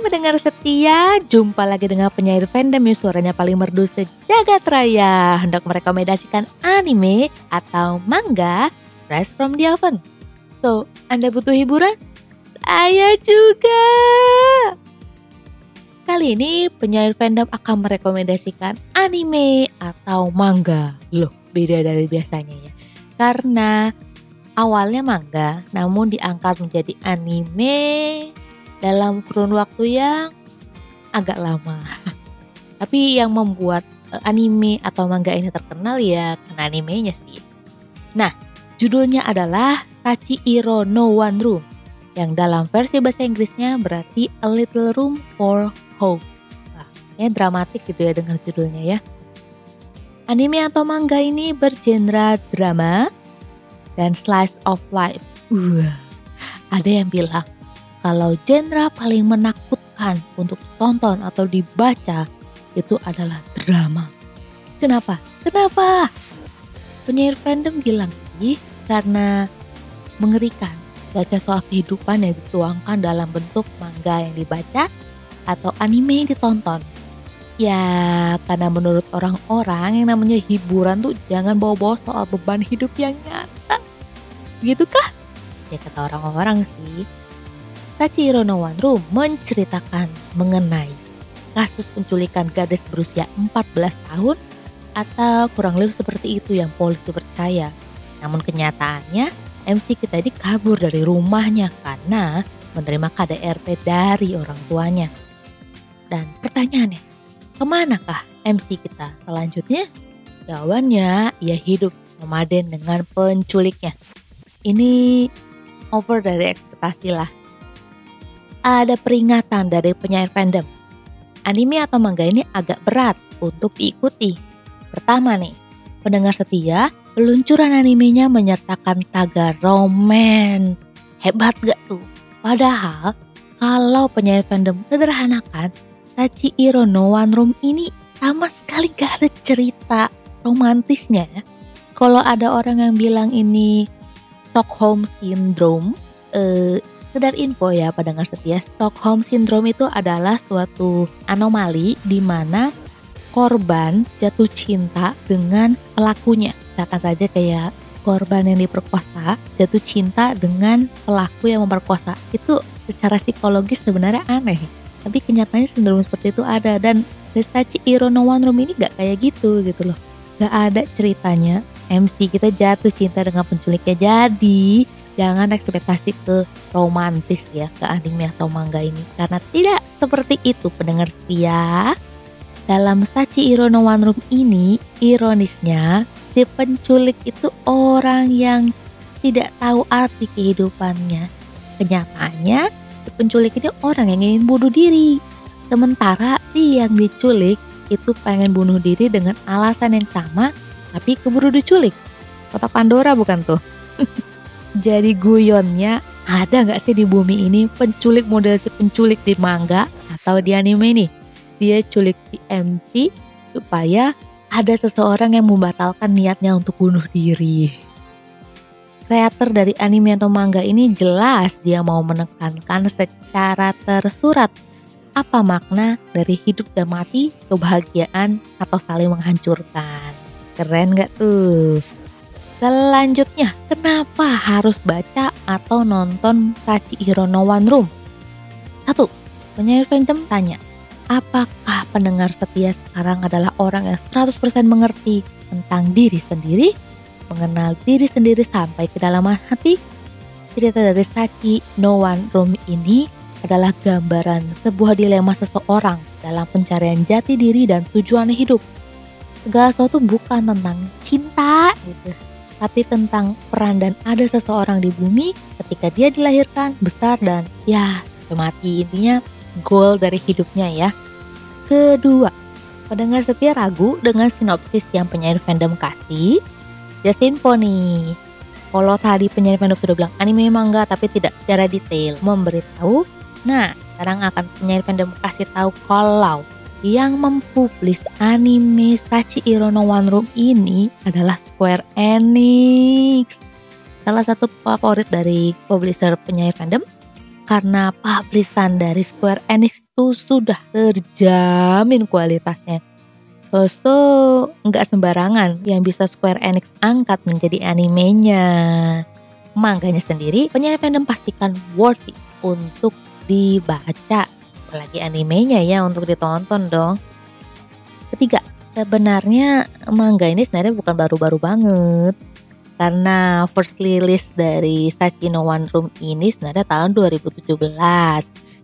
pendengar setia, jumpa lagi dengan penyair fandom yang suaranya paling merdu sejagat raya. Hendak merekomendasikan anime atau manga fresh from the oven. So, Anda butuh hiburan? Saya juga! Kali ini penyair fandom akan merekomendasikan anime atau manga. Loh, beda dari biasanya ya. Karena awalnya manga namun diangkat menjadi anime dalam kurun waktu yang agak lama. Tapi yang membuat eh, anime atau manga ini terkenal ya karena animenya sih. Nah, judulnya adalah Tachihiro no One Room yang dalam versi bahasa Inggrisnya berarti A Little Room for Hope. Nah, ini dramatik gitu ya dengan judulnya ya. Anime atau manga ini bergenre drama dan slice of life. Uh, ada yang bilang kalau genre paling menakutkan untuk tonton atau dibaca itu adalah drama. Kenapa? Kenapa? Penyair fandom bilang sih karena mengerikan baca soal kehidupan yang dituangkan dalam bentuk manga yang dibaca atau anime yang ditonton. Ya, karena menurut orang-orang yang namanya hiburan tuh jangan bawa-bawa soal beban hidup yang nyata. Gitu kah? Ya kata orang-orang sih, Tachihiro no One Room menceritakan mengenai kasus penculikan gadis berusia 14 tahun atau kurang lebih seperti itu yang polisi percaya. Namun kenyataannya MC kita ini kabur dari rumahnya karena menerima KDRT dari orang tuanya. Dan pertanyaannya, ke manakah MC kita selanjutnya? Jawabannya, ia hidup memaden dengan penculiknya. Ini over dari ekspektasi lah ada peringatan dari penyair fandom. Anime atau manga ini agak berat untuk diikuti. Pertama nih, pendengar setia, peluncuran animenya menyertakan tagar romance. Hebat gak tuh? Padahal, kalau penyair fandom sederhanakan, Tachihiro no One Room ini sama sekali gak ada cerita romantisnya. Kalau ada orang yang bilang ini Stockholm Syndrome, eh, Sekedar info ya pendengar setia, Stockholm Syndrome itu adalah suatu anomali di mana korban jatuh cinta dengan pelakunya. Misalkan saja kayak korban yang diperkosa jatuh cinta dengan pelaku yang memperkosa. Itu secara psikologis sebenarnya aneh. Tapi kenyataannya sindrom seperti itu ada dan Versace Iro No One Room ini gak kayak gitu gitu loh. Gak ada ceritanya MC kita jatuh cinta dengan penculiknya jadi jangan ekspektasi ke romantis ya ke anime atau manga ini karena tidak seperti itu pendengar setia. Dalam Sachi Iro no One Room ini ironisnya si penculik itu orang yang tidak tahu arti kehidupannya. Kenyataannya si penculik ini orang yang ingin bunuh diri. Sementara si yang diculik itu pengen bunuh diri dengan alasan yang sama tapi keburu diculik. Kota Pandora bukan tuh? Jadi guyonnya ada nggak sih di bumi ini penculik model si penculik di manga atau di anime ini? Dia culik si MC supaya ada seseorang yang membatalkan niatnya untuk bunuh diri. Kreator dari anime atau manga ini jelas dia mau menekankan secara tersurat apa makna dari hidup dan mati, kebahagiaan, atau saling menghancurkan. Keren gak tuh? Selanjutnya, kenapa harus baca atau nonton Tachihiro no One Room? Satu, penyair fandom tanya, apakah pendengar setia sekarang adalah orang yang 100% mengerti tentang diri sendiri, mengenal diri sendiri sampai ke dalam hati? Cerita dari Sachi No One Room ini adalah gambaran sebuah dilema seseorang dalam pencarian jati diri dan tujuan hidup. Segala sesuatu bukan tentang cinta gitu, tapi tentang peran dan ada seseorang di bumi ketika dia dilahirkan, besar dan ya mati. Intinya goal dari hidupnya ya. Kedua, pendengar setia ragu dengan sinopsis yang penyair fandom kasih. Just info nih. Kalau tadi penyair fandom sudah bilang anime manga tapi tidak secara detail memberitahu. Nah, sekarang akan penyair fandom kasih tahu kalau yang mempublis anime Tachihiro no One Room ini adalah Square Enix. Salah satu favorit dari publisher penyair fandom. karena publisan dari Square Enix itu sudah terjamin kualitasnya. So-so nggak sembarangan yang bisa Square Enix angkat menjadi animenya. Mangganya sendiri, penyanyi fandom pastikan worth it untuk dibaca. Apalagi animenya ya untuk ditonton dong. Ketiga, sebenarnya manga ini sebenarnya bukan baru-baru banget. Karena first release dari Sachino One Room ini sebenarnya tahun 2017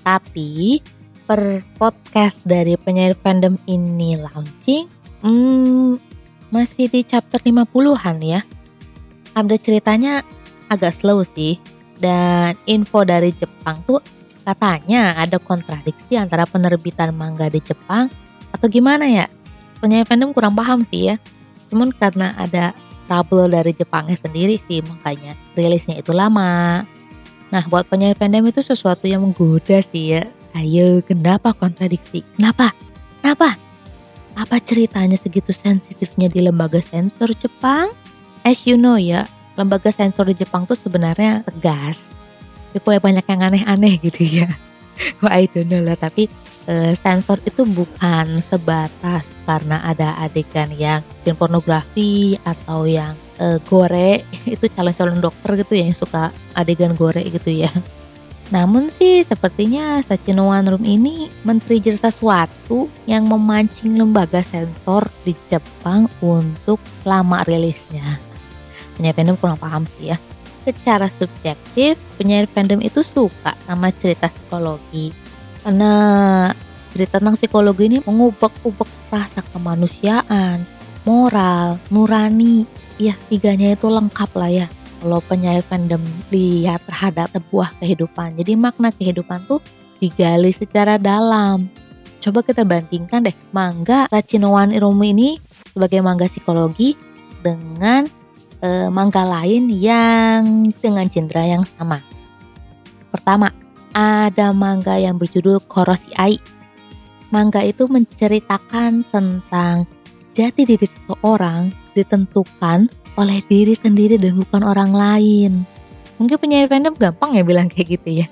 tapi per podcast dari penyair fandom ini launching hmm, masih di chapter 50-an ya. Update ceritanya agak slow sih. Dan info dari Jepang tuh katanya ada kontradiksi antara penerbitan manga di Jepang atau gimana ya penyair fandom kurang paham sih ya cuman karena ada trouble dari Jepangnya sendiri sih makanya rilisnya itu lama. Nah buat penyair fandom itu sesuatu yang menggoda sih ya. Ayo kenapa kontradiksi? Kenapa? Kenapa? Apa ceritanya segitu sensitifnya di lembaga sensor Jepang? As you know ya, lembaga sensor di Jepang tuh sebenarnya tegas. Tapi banyak yang aneh-aneh gitu ya. Wah, I don't know lah, tapi uh, sensor itu bukan sebatas karena ada adegan yang film pornografi atau yang uh, gore itu calon-calon dokter gitu ya yang suka adegan gore gitu ya. Namun sih sepertinya Sachino One Room ini men-trigger sesuatu yang memancing lembaga sensor di Jepang untuk lama rilisnya. Penyair fandom kurang paham sih ya. Secara subjektif, penyair fandom itu suka sama cerita psikologi karena cerita tentang psikologi ini mengubek-ubek rasa kemanusiaan, moral, nurani. Ya, tiganya itu lengkap lah ya. Kalau penyair fandom lihat terhadap sebuah kehidupan. Jadi makna kehidupan tuh digali secara dalam. Coba kita bandingkan deh manga Sachinowan Iromu ini sebagai manga psikologi dengan e, manga lain yang dengan cindera yang sama. Pertama, ada manga yang berjudul Korosi Ai. Manga itu menceritakan tentang jati diri seseorang ditentukan oleh diri sendiri dan bukan orang lain. Mungkin penyair fandom gampang ya bilang kayak gitu ya.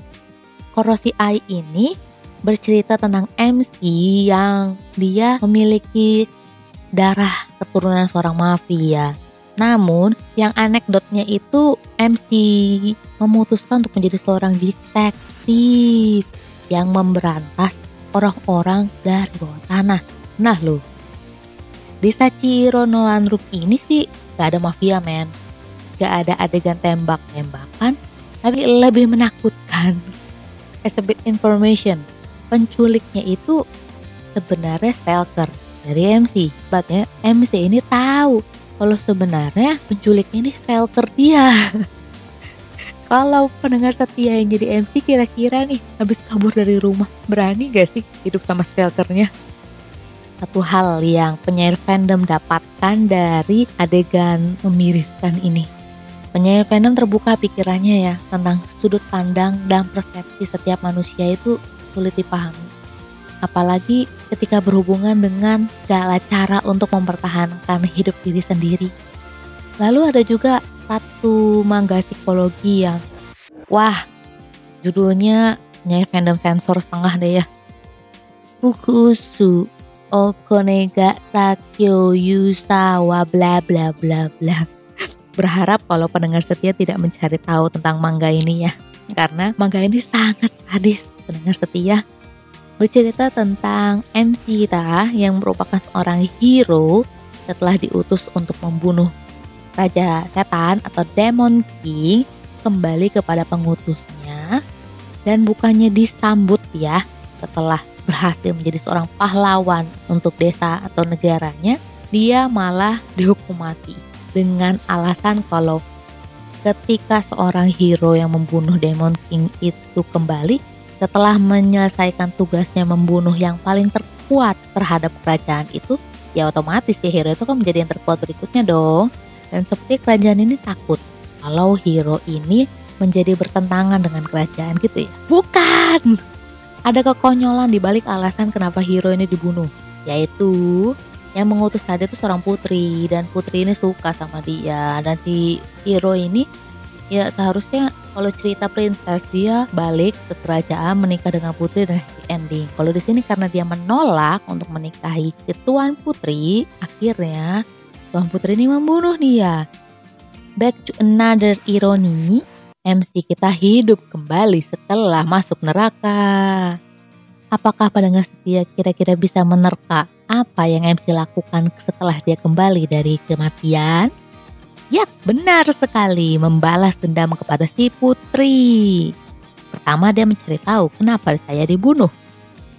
Korosi Ai ini bercerita tentang MC yang dia memiliki darah keturunan seorang mafia namun, yang anekdotnya itu MC memutuskan untuk menjadi seorang detektif yang memberantas orang-orang dari bawah tanah. Nah loh, di Sachiro no Lanruk ini sih gak ada mafia men. Gak ada adegan tembak-tembakan, tapi lebih menakutkan. As a bit information, penculiknya itu sebenarnya stalker dari MC. But ya, MC ini tahu kalau sebenarnya penculiknya ini stalker dia. kalau pendengar setia yang jadi MC kira-kira nih habis kabur dari rumah berani gak sih hidup sama stalkernya? Satu hal yang penyair fandom dapatkan dari adegan memiriskan ini. Penyair fandom terbuka pikirannya ya tentang sudut pandang dan persepsi setiap manusia itu sulit dipahami apalagi ketika berhubungan dengan segala cara untuk mempertahankan hidup diri sendiri. Lalu ada juga satu manga psikologi yang wah judulnya nyai fandom sensor setengah deh ya. Fukusu Okonega Takyo Yusawa bla bla bla bla. Berharap kalau pendengar setia tidak mencari tahu tentang manga ini ya. Karena manga ini sangat sadis pendengar setia bercerita tentang MC kita yang merupakan seorang hero setelah diutus untuk membunuh Raja Setan atau Demon King kembali kepada pengutusnya. Dan bukannya disambut ya setelah berhasil menjadi seorang pahlawan untuk desa atau negaranya dia malah dihukum mati dengan alasan kalau ketika seorang hero yang membunuh Demon King itu kembali setelah menyelesaikan tugasnya membunuh yang paling terkuat terhadap kerajaan itu, ya otomatis ya hero itu kan menjadi yang terkuat berikutnya dong. Dan seperti kerajaan ini takut kalau hero ini menjadi bertentangan dengan kerajaan gitu ya. Bukan! Ada kekonyolan di balik alasan kenapa hero ini dibunuh, yaitu yang mengutus tadi itu seorang putri dan putri ini suka sama dia dan si hero ini Ya seharusnya kalau cerita princess dia balik ke kerajaan menikah dengan putri dan happy ending. Kalau di sini karena dia menolak untuk menikahi ke tuan putri, akhirnya tuan putri ini membunuh dia. Back to another irony, MC kita hidup kembali setelah masuk neraka. Apakah pendengar setia kira-kira bisa menerka apa yang MC lakukan setelah dia kembali dari kematian? Ya, benar sekali, membalas dendam kepada si putri. Pertama, dia mencari tahu kenapa saya dibunuh.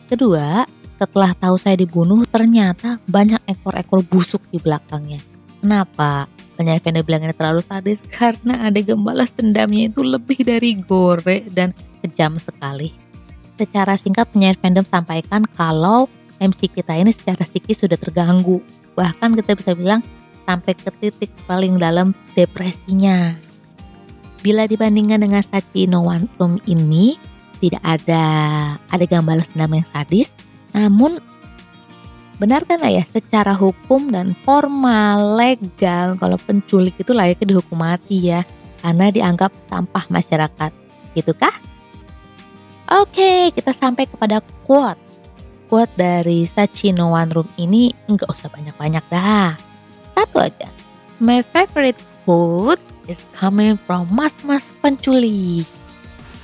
Kedua, setelah tahu saya dibunuh, ternyata banyak ekor-ekor busuk di belakangnya. Kenapa? Penyanyi fandom bilang ini terlalu sadis karena adegan balas dendamnya itu lebih dari gore dan kejam sekali. Secara singkat penyanyi fandom sampaikan kalau MC kita ini secara psikis sudah terganggu. Bahkan kita bisa bilang sampai ke titik paling dalam depresinya. Bila dibandingkan dengan Sachi No One Room ini, tidak ada adegan balas dendam yang sadis, namun benar kan ya secara hukum dan formal legal kalau penculik itu layaknya dihukum mati ya. Karena dianggap sampah masyarakat. Gitu kah? Oke kita sampai kepada quote. Quote dari Sachi No One Room ini nggak usah banyak-banyak dah satu aja. My favorite food is coming from mas-mas penculik.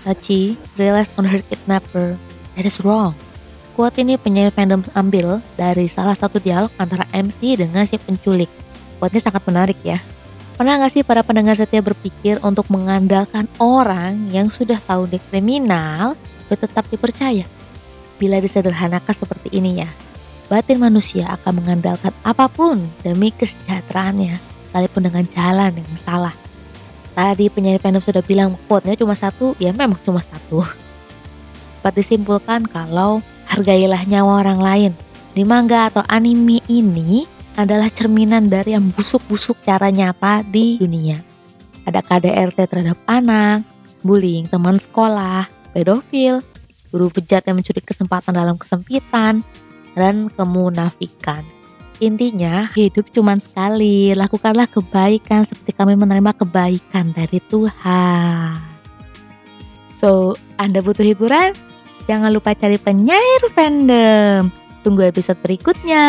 Tachi realize on her kidnapper that is wrong. Quote ini penyanyi fandom ambil dari salah satu dialog antara MC dengan si penculik. Quote-nya sangat menarik ya. Pernah gak sih para pendengar setia berpikir untuk mengandalkan orang yang sudah tahu dia kriminal, tapi tetap dipercaya? Bila disederhanakan seperti ini ya, batin manusia akan mengandalkan apa pun demi kesejahteraannya, sekalipun dengan jalan yang salah. Tadi penyanyi fandom sudah bilang quote-nya cuma satu, ya memang cuma satu. Dapat disimpulkan kalau hargailah nyawa orang lain. Di manga atau anime ini adalah cerminan dari yang busuk-busuk cara nyata di dunia. Ada KDRT terhadap anak, bullying teman sekolah, pedofil, guru bejat yang mencuri kesempatan dalam kesempitan, dan kemunafikan. Intinya, hidup cuma sekali. Lakukanlah kebaikan seperti kami menerima kebaikan dari Tuhan. So, Anda butuh hiburan? Jangan lupa cari penyair fandom. Tunggu episode berikutnya.